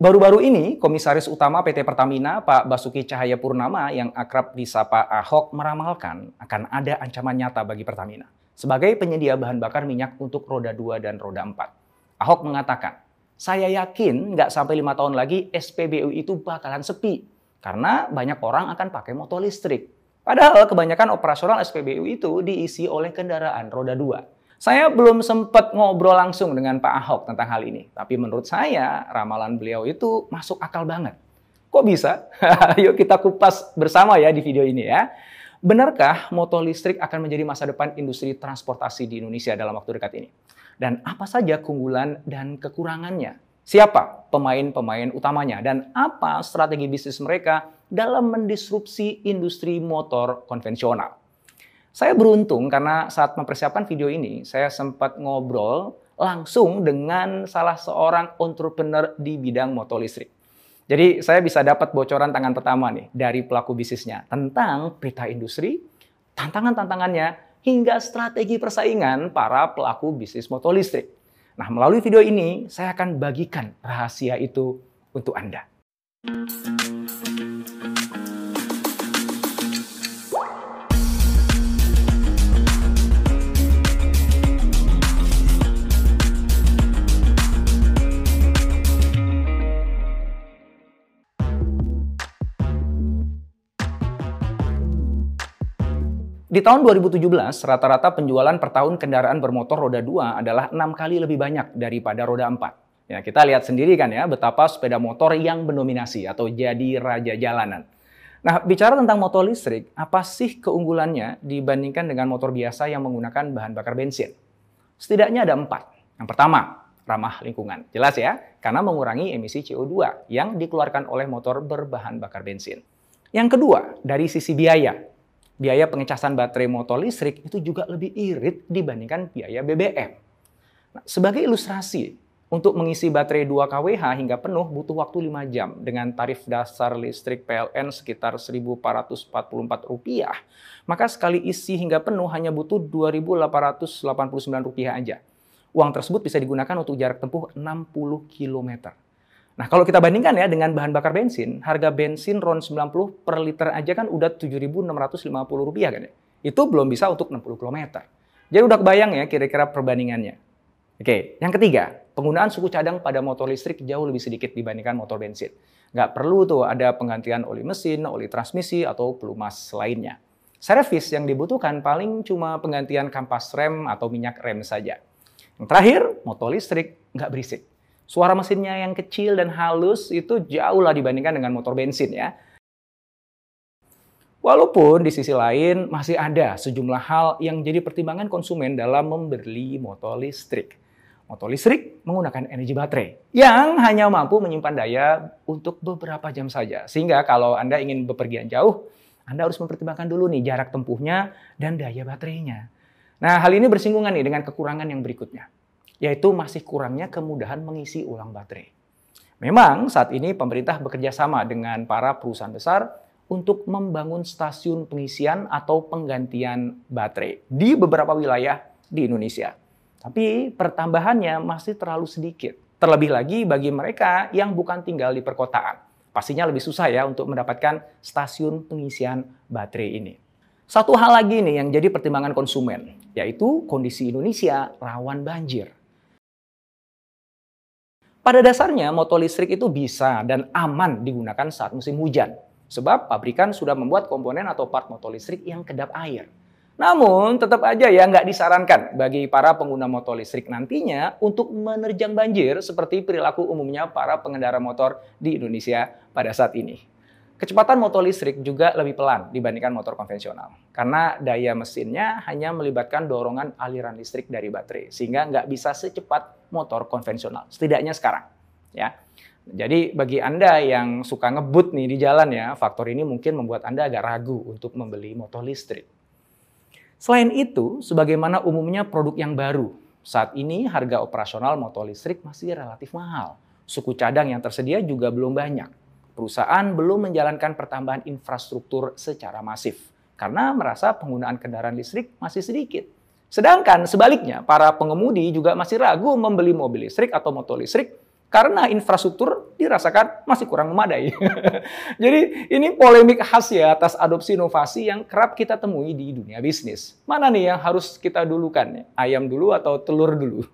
Baru-baru ini, Komisaris Utama PT Pertamina, Pak Basuki Cahaya Purnama yang akrab disapa Ahok meramalkan akan ada ancaman nyata bagi Pertamina sebagai penyedia bahan bakar minyak untuk roda 2 dan roda 4. Ahok mengatakan, saya yakin nggak sampai lima tahun lagi SPBU itu bakalan sepi karena banyak orang akan pakai motor listrik. Padahal kebanyakan operasional SPBU itu diisi oleh kendaraan roda 2. Saya belum sempat ngobrol langsung dengan Pak Ahok tentang hal ini, tapi menurut saya ramalan beliau itu masuk akal banget. Kok bisa? Yuk kita kupas bersama ya di video ini ya. Benarkah motor listrik akan menjadi masa depan industri transportasi di Indonesia dalam waktu dekat ini? Dan apa saja keunggulan dan kekurangannya? Siapa pemain-pemain utamanya dan apa strategi bisnis mereka dalam mendisrupsi industri motor konvensional? Saya beruntung karena saat mempersiapkan video ini, saya sempat ngobrol langsung dengan salah seorang entrepreneur di bidang motor listrik. Jadi saya bisa dapat bocoran tangan pertama nih dari pelaku bisnisnya tentang berita industri, tantangan-tantangannya, hingga strategi persaingan para pelaku bisnis motor listrik. Nah, melalui video ini saya akan bagikan rahasia itu untuk Anda. Di tahun 2017, rata-rata penjualan per tahun kendaraan bermotor roda 2 adalah enam kali lebih banyak daripada roda 4. Ya, kita lihat sendiri kan ya betapa sepeda motor yang mendominasi atau jadi raja jalanan. Nah, bicara tentang motor listrik, apa sih keunggulannya dibandingkan dengan motor biasa yang menggunakan bahan bakar bensin? Setidaknya ada empat. Yang pertama, ramah lingkungan. Jelas ya, karena mengurangi emisi CO2 yang dikeluarkan oleh motor berbahan bakar bensin. Yang kedua, dari sisi biaya biaya pengecasan baterai motor listrik itu juga lebih irit dibandingkan biaya BBM. Nah, sebagai ilustrasi, untuk mengisi baterai 2 kWh hingga penuh butuh waktu 5 jam dengan tarif dasar listrik PLN sekitar Rp1.444. Maka sekali isi hingga penuh hanya butuh Rp2.889 aja. Uang tersebut bisa digunakan untuk jarak tempuh 60 km. Nah, kalau kita bandingkan ya dengan bahan bakar bensin, harga bensin RON 90 per liter aja kan udah Rp7.650 kan ya. Itu belum bisa untuk 60 km. Jadi udah kebayang ya kira-kira perbandingannya. Oke, yang ketiga, penggunaan suku cadang pada motor listrik jauh lebih sedikit dibandingkan motor bensin. Nggak perlu tuh ada penggantian oli mesin, oli transmisi, atau pelumas lainnya. Servis yang dibutuhkan paling cuma penggantian kampas rem atau minyak rem saja. Yang terakhir, motor listrik nggak berisik. Suara mesinnya yang kecil dan halus itu jauh lah dibandingkan dengan motor bensin ya. Walaupun di sisi lain masih ada sejumlah hal yang jadi pertimbangan konsumen dalam membeli motor listrik. Motor listrik menggunakan energi baterai yang hanya mampu menyimpan daya untuk beberapa jam saja. Sehingga kalau Anda ingin bepergian jauh, Anda harus mempertimbangkan dulu nih jarak tempuhnya dan daya baterainya. Nah, hal ini bersinggungan nih dengan kekurangan yang berikutnya yaitu masih kurangnya kemudahan mengisi ulang baterai. Memang saat ini pemerintah bekerja sama dengan para perusahaan besar untuk membangun stasiun pengisian atau penggantian baterai di beberapa wilayah di Indonesia. Tapi pertambahannya masih terlalu sedikit. Terlebih lagi bagi mereka yang bukan tinggal di perkotaan. Pastinya lebih susah ya untuk mendapatkan stasiun pengisian baterai ini. Satu hal lagi nih yang jadi pertimbangan konsumen, yaitu kondisi Indonesia rawan banjir. Pada dasarnya motor listrik itu bisa dan aman digunakan saat musim hujan. Sebab pabrikan sudah membuat komponen atau part motor listrik yang kedap air. Namun tetap aja ya nggak disarankan bagi para pengguna motor listrik nantinya untuk menerjang banjir seperti perilaku umumnya para pengendara motor di Indonesia pada saat ini. Kecepatan motor listrik juga lebih pelan dibandingkan motor konvensional. Karena daya mesinnya hanya melibatkan dorongan aliran listrik dari baterai. Sehingga nggak bisa secepat motor konvensional. Setidaknya sekarang. ya. Jadi bagi Anda yang suka ngebut nih di jalan ya, faktor ini mungkin membuat Anda agak ragu untuk membeli motor listrik. Selain itu, sebagaimana umumnya produk yang baru, saat ini harga operasional motor listrik masih relatif mahal. Suku cadang yang tersedia juga belum banyak. Perusahaan belum menjalankan pertambahan infrastruktur secara masif karena merasa penggunaan kendaraan listrik masih sedikit. Sedangkan sebaliknya, para pengemudi juga masih ragu membeli mobil listrik atau motor listrik karena infrastruktur dirasakan masih kurang memadai. Jadi ini polemik khas ya atas adopsi inovasi yang kerap kita temui di dunia bisnis. Mana nih yang harus kita dulukan? Ayam dulu atau telur dulu?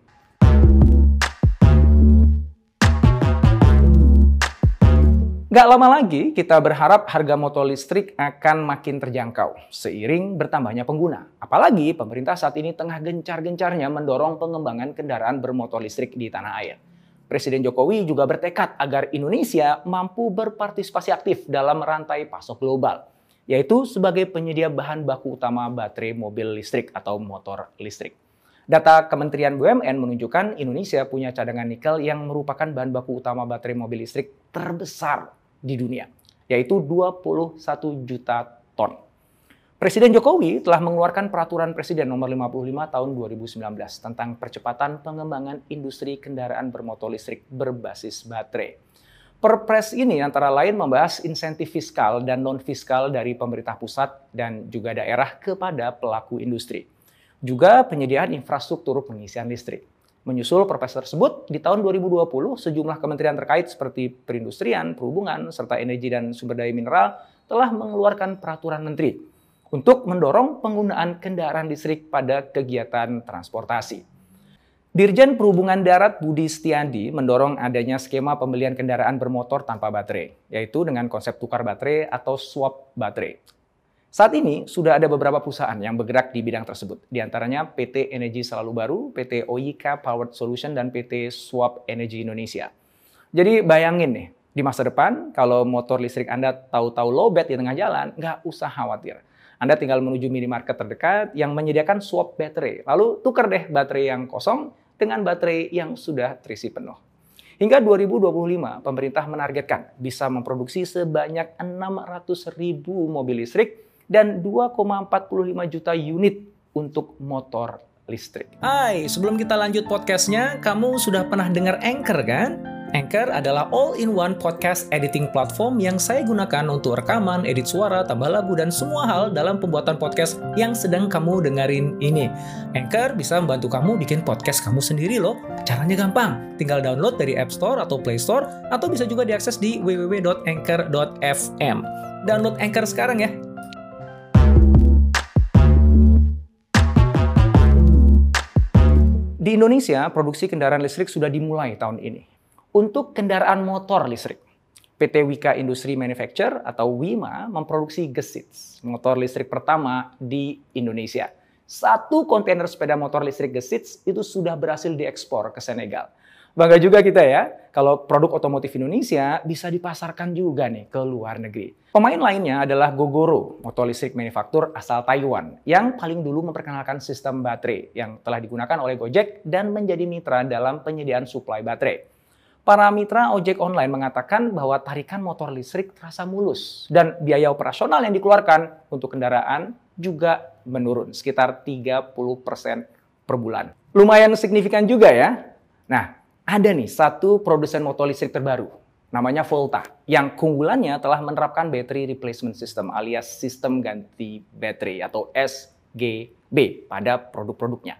Gak lama lagi kita berharap harga motor listrik akan makin terjangkau seiring bertambahnya pengguna. Apalagi pemerintah saat ini tengah gencar-gencarnya mendorong pengembangan kendaraan bermotor listrik di tanah air. Presiden Jokowi juga bertekad agar Indonesia mampu berpartisipasi aktif dalam rantai pasok global, yaitu sebagai penyedia bahan baku utama baterai mobil listrik atau motor listrik. Data Kementerian BUMN menunjukkan Indonesia punya cadangan nikel yang merupakan bahan baku utama baterai mobil listrik terbesar di dunia, yaitu 21 juta ton. Presiden Jokowi telah mengeluarkan peraturan Presiden nomor 55 tahun 2019 tentang percepatan pengembangan industri kendaraan bermotor listrik berbasis baterai. Perpres ini antara lain membahas insentif fiskal dan non-fiskal dari pemerintah pusat dan juga daerah kepada pelaku industri. Juga penyediaan infrastruktur pengisian listrik. Menyusul perpres tersebut, di tahun 2020 sejumlah kementerian terkait seperti perindustrian, perhubungan, serta energi dan sumber daya mineral telah mengeluarkan peraturan menteri untuk mendorong penggunaan kendaraan listrik pada kegiatan transportasi. Dirjen Perhubungan Darat Budi Setiandi mendorong adanya skema pembelian kendaraan bermotor tanpa baterai, yaitu dengan konsep tukar baterai atau swap baterai. Saat ini sudah ada beberapa perusahaan yang bergerak di bidang tersebut, di antaranya PT Energi Selalu Baru, PT OYK Powered Solution, dan PT Swap Energy Indonesia. Jadi bayangin nih, di masa depan kalau motor listrik Anda tahu-tahu lowbat di tengah jalan, nggak usah khawatir anda tinggal menuju minimarket terdekat yang menyediakan swap baterai. Lalu tukar deh baterai yang kosong dengan baterai yang sudah terisi penuh. Hingga 2025, pemerintah menargetkan bisa memproduksi sebanyak 600 ribu mobil listrik dan 2,45 juta unit untuk motor listrik. Hai, sebelum kita lanjut podcastnya, kamu sudah pernah dengar Anchor kan? Anchor adalah all-in-one podcast editing platform yang saya gunakan untuk rekaman, edit suara, tambah lagu, dan semua hal dalam pembuatan podcast yang sedang kamu dengerin ini. Anchor bisa membantu kamu bikin podcast kamu sendiri loh. Caranya gampang, tinggal download dari App Store atau Play Store, atau bisa juga diakses di www.anchor.fm. Download Anchor sekarang ya. Di Indonesia, produksi kendaraan listrik sudah dimulai tahun ini untuk kendaraan motor listrik. PT Wika Industri Manufacture atau WIMA memproduksi Gesits, motor listrik pertama di Indonesia. Satu kontainer sepeda motor listrik Gesits itu sudah berhasil diekspor ke Senegal. Bangga juga kita ya, kalau produk otomotif Indonesia bisa dipasarkan juga nih ke luar negeri. Pemain lainnya adalah Gogoro, motor listrik manufaktur asal Taiwan, yang paling dulu memperkenalkan sistem baterai yang telah digunakan oleh Gojek dan menjadi mitra dalam penyediaan suplai baterai. Para mitra ojek online mengatakan bahwa tarikan motor listrik terasa mulus dan biaya operasional yang dikeluarkan untuk kendaraan juga menurun sekitar 30% per bulan. Lumayan signifikan juga ya. Nah, ada nih satu produsen motor listrik terbaru namanya Volta yang keunggulannya telah menerapkan battery replacement system alias sistem ganti baterai atau SGB pada produk-produknya.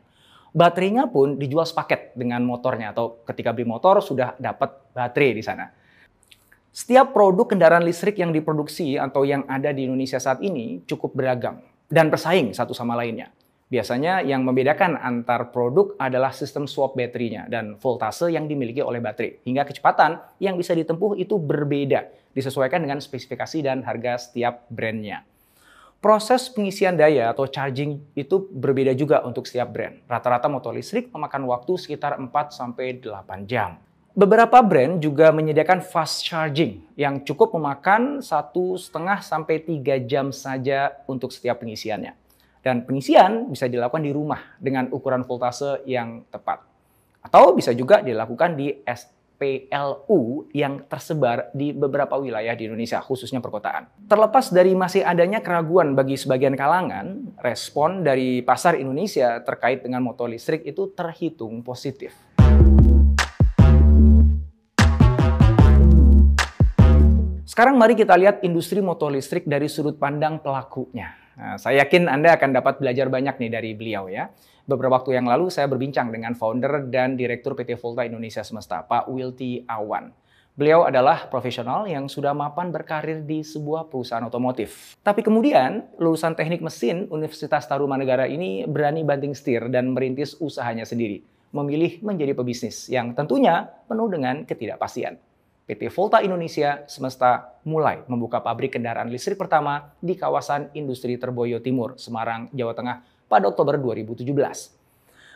Baterainya pun dijual sepaket dengan motornya atau ketika beli motor sudah dapat baterai di sana. Setiap produk kendaraan listrik yang diproduksi atau yang ada di Indonesia saat ini cukup beragam dan bersaing satu sama lainnya. Biasanya yang membedakan antar produk adalah sistem swap baterainya dan voltase yang dimiliki oleh baterai. Hingga kecepatan yang bisa ditempuh itu berbeda, disesuaikan dengan spesifikasi dan harga setiap brandnya. Proses pengisian daya atau charging itu berbeda juga untuk setiap brand. Rata-rata motor listrik memakan waktu sekitar 4-8 jam. Beberapa brand juga menyediakan fast charging yang cukup memakan satu setengah sampai 3 jam saja untuk setiap pengisiannya. Dan pengisian bisa dilakukan di rumah dengan ukuran voltase yang tepat. Atau bisa juga dilakukan di PLU yang tersebar di beberapa wilayah di Indonesia, khususnya perkotaan. Terlepas dari masih adanya keraguan bagi sebagian kalangan, respon dari pasar Indonesia terkait dengan motor listrik itu terhitung positif. Sekarang mari kita lihat industri motor listrik dari sudut pandang pelakunya. Nah, saya yakin Anda akan dapat belajar banyak nih dari beliau ya. Beberapa waktu yang lalu saya berbincang dengan founder dan direktur PT Volta Indonesia Semesta, Pak Wilty Awan. Beliau adalah profesional yang sudah mapan berkarir di sebuah perusahaan otomotif. Tapi kemudian, lulusan teknik mesin Universitas Tarumanegara ini berani banting setir dan merintis usahanya sendiri. Memilih menjadi pebisnis yang tentunya penuh dengan ketidakpastian. PT Volta Indonesia semesta mulai membuka pabrik kendaraan listrik pertama di kawasan industri Terboyo Timur, Semarang, Jawa Tengah pada Oktober 2017.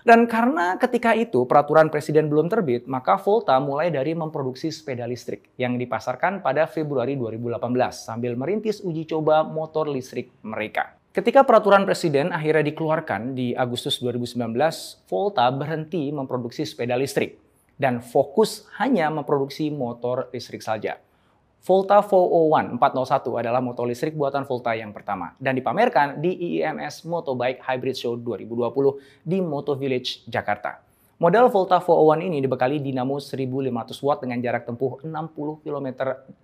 Dan karena ketika itu peraturan presiden belum terbit, maka Volta mulai dari memproduksi sepeda listrik yang dipasarkan pada Februari 2018 sambil merintis uji coba motor listrik mereka. Ketika peraturan presiden akhirnya dikeluarkan di Agustus 2019, Volta berhenti memproduksi sepeda listrik dan fokus hanya memproduksi motor listrik saja. Volta 401 401 adalah motor listrik buatan Volta yang pertama dan dipamerkan di IIMS Motobike Hybrid Show 2020 di Moto Village, Jakarta. Model Volta 401 ini dibekali dinamo 1500 watt dengan jarak tempuh 60 km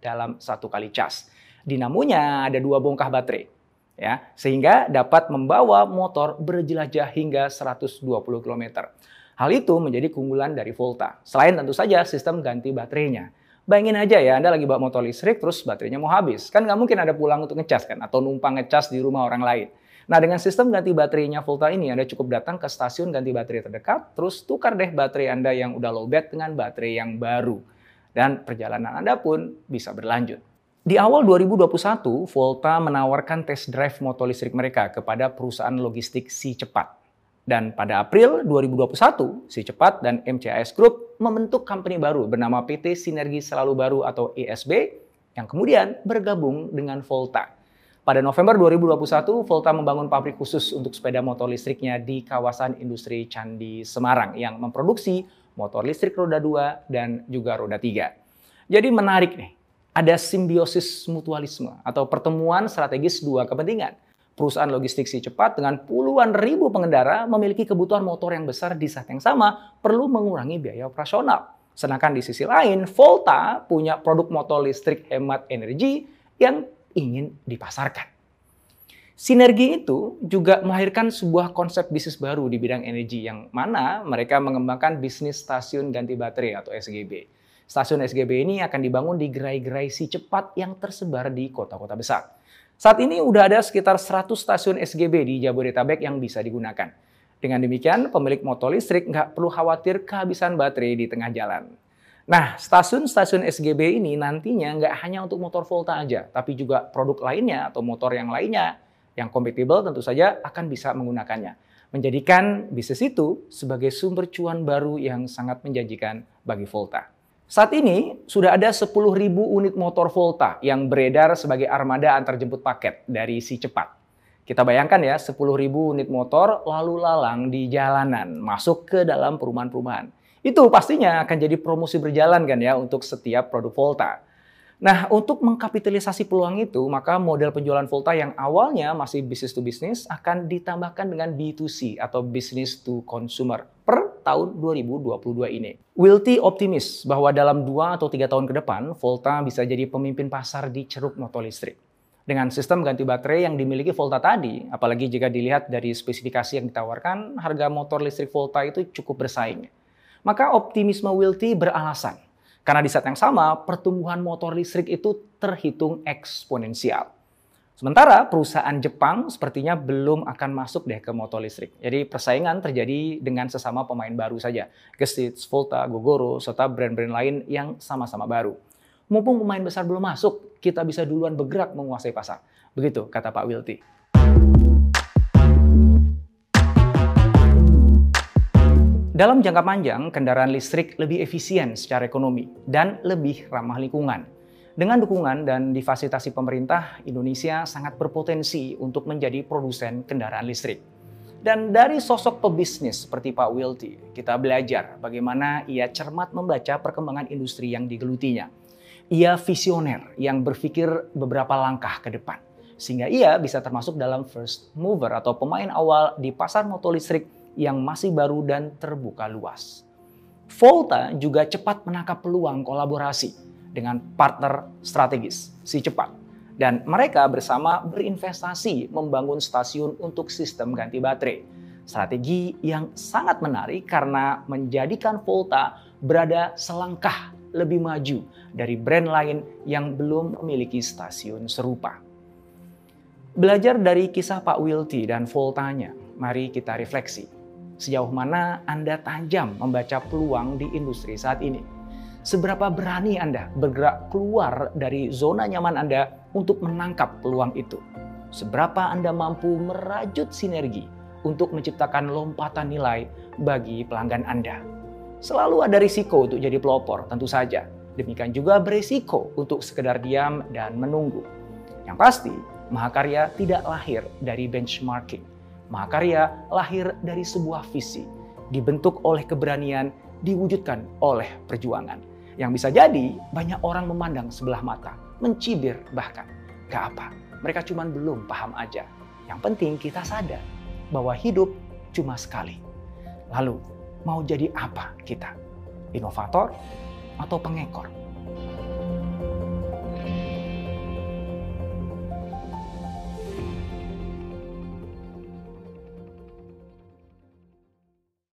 dalam satu kali cas. Dinamonya ada dua bongkah baterai, ya, sehingga dapat membawa motor berjelajah hingga 120 km. Hal itu menjadi keunggulan dari Volta. Selain tentu saja sistem ganti baterainya. Bayangin aja ya, Anda lagi bawa motor listrik terus baterainya mau habis. Kan nggak mungkin ada pulang untuk ngecas kan, atau numpang ngecas di rumah orang lain. Nah dengan sistem ganti baterainya Volta ini, Anda cukup datang ke stasiun ganti baterai terdekat, terus tukar deh baterai Anda yang udah lowbat dengan baterai yang baru. Dan perjalanan Anda pun bisa berlanjut. Di awal 2021, Volta menawarkan test drive motor listrik mereka kepada perusahaan logistik Si Cepat. Dan pada April 2021, Si Cepat dan MCAS Group membentuk company baru bernama PT Sinergi Selalu Baru atau ESB yang kemudian bergabung dengan Volta. Pada November 2021, Volta membangun pabrik khusus untuk sepeda motor listriknya di kawasan industri Candi Semarang yang memproduksi motor listrik roda 2 dan juga roda 3. Jadi menarik nih, ada simbiosis mutualisme atau pertemuan strategis dua kepentingan Perusahaan logistik si cepat dengan puluhan ribu pengendara memiliki kebutuhan motor yang besar di saat yang sama perlu mengurangi biaya operasional. Sedangkan di sisi lain, Volta punya produk motor listrik hemat energi yang ingin dipasarkan. Sinergi itu juga melahirkan sebuah konsep bisnis baru di bidang energi yang mana mereka mengembangkan bisnis stasiun ganti baterai atau SGB. Stasiun SGB ini akan dibangun di gerai-gerai si cepat yang tersebar di kota-kota besar. Saat ini udah ada sekitar 100 stasiun SGB di Jabodetabek yang bisa digunakan. Dengan demikian, pemilik motor listrik nggak perlu khawatir kehabisan baterai di tengah jalan. Nah, stasiun-stasiun SGB ini nantinya nggak hanya untuk motor Volta aja, tapi juga produk lainnya atau motor yang lainnya yang kompatibel tentu saja akan bisa menggunakannya. Menjadikan bisnis itu sebagai sumber cuan baru yang sangat menjanjikan bagi Volta. Saat ini sudah ada 10.000 unit motor Volta yang beredar sebagai armada antar jemput paket dari si cepat. Kita bayangkan ya 10.000 unit motor lalu lalang di jalanan masuk ke dalam perumahan-perumahan. Itu pastinya akan jadi promosi berjalan kan ya untuk setiap produk Volta. Nah, untuk mengkapitalisasi peluang itu, maka model penjualan Volta yang awalnya masih business to business akan ditambahkan dengan B2C atau business to consumer per tahun 2022 ini. Wilty optimis bahwa dalam 2 atau 3 tahun ke depan, Volta bisa jadi pemimpin pasar di ceruk motor listrik. Dengan sistem ganti baterai yang dimiliki Volta tadi, apalagi jika dilihat dari spesifikasi yang ditawarkan, harga motor listrik Volta itu cukup bersaing. Maka optimisme Wilty beralasan karena di saat yang sama, pertumbuhan motor listrik itu terhitung eksponensial. Sementara perusahaan Jepang sepertinya belum akan masuk deh ke motor listrik. Jadi persaingan terjadi dengan sesama pemain baru saja. Gestitz, Volta, Gogoro, serta brand-brand lain yang sama-sama baru. Mumpung pemain besar belum masuk, kita bisa duluan bergerak menguasai pasar. Begitu kata Pak Wilty. Dalam jangka panjang, kendaraan listrik lebih efisien secara ekonomi dan lebih ramah lingkungan. Dengan dukungan dan difasilitasi pemerintah, Indonesia sangat berpotensi untuk menjadi produsen kendaraan listrik. Dan dari sosok pebisnis seperti Pak Wilty, kita belajar bagaimana ia cermat membaca perkembangan industri yang digelutinya. Ia visioner yang berpikir beberapa langkah ke depan. Sehingga ia bisa termasuk dalam first mover atau pemain awal di pasar motor listrik yang masih baru dan terbuka luas. Volta juga cepat menangkap peluang kolaborasi dengan partner strategis, si cepat dan mereka bersama berinvestasi membangun stasiun untuk sistem ganti baterai. Strategi yang sangat menarik karena menjadikan Volta berada selangkah lebih maju dari brand lain yang belum memiliki stasiun serupa. Belajar dari kisah Pak Wilty dan Voltanya, mari kita refleksi. Sejauh mana Anda tajam membaca peluang di industri saat ini? Seberapa berani Anda bergerak keluar dari zona nyaman Anda untuk menangkap peluang itu? Seberapa Anda mampu merajut sinergi untuk menciptakan lompatan nilai bagi pelanggan Anda? Selalu ada risiko untuk jadi pelopor, tentu saja. Demikian juga berisiko untuk sekedar diam dan menunggu. Yang pasti, Mahakarya tidak lahir dari benchmarking. Mahakarya lahir dari sebuah visi, dibentuk oleh keberanian, diwujudkan oleh perjuangan. Yang bisa jadi banyak orang memandang sebelah mata, mencibir bahkan. Gak apa, mereka cuma belum paham aja. Yang penting kita sadar bahwa hidup cuma sekali. Lalu, mau jadi apa kita? Inovator atau pengekor?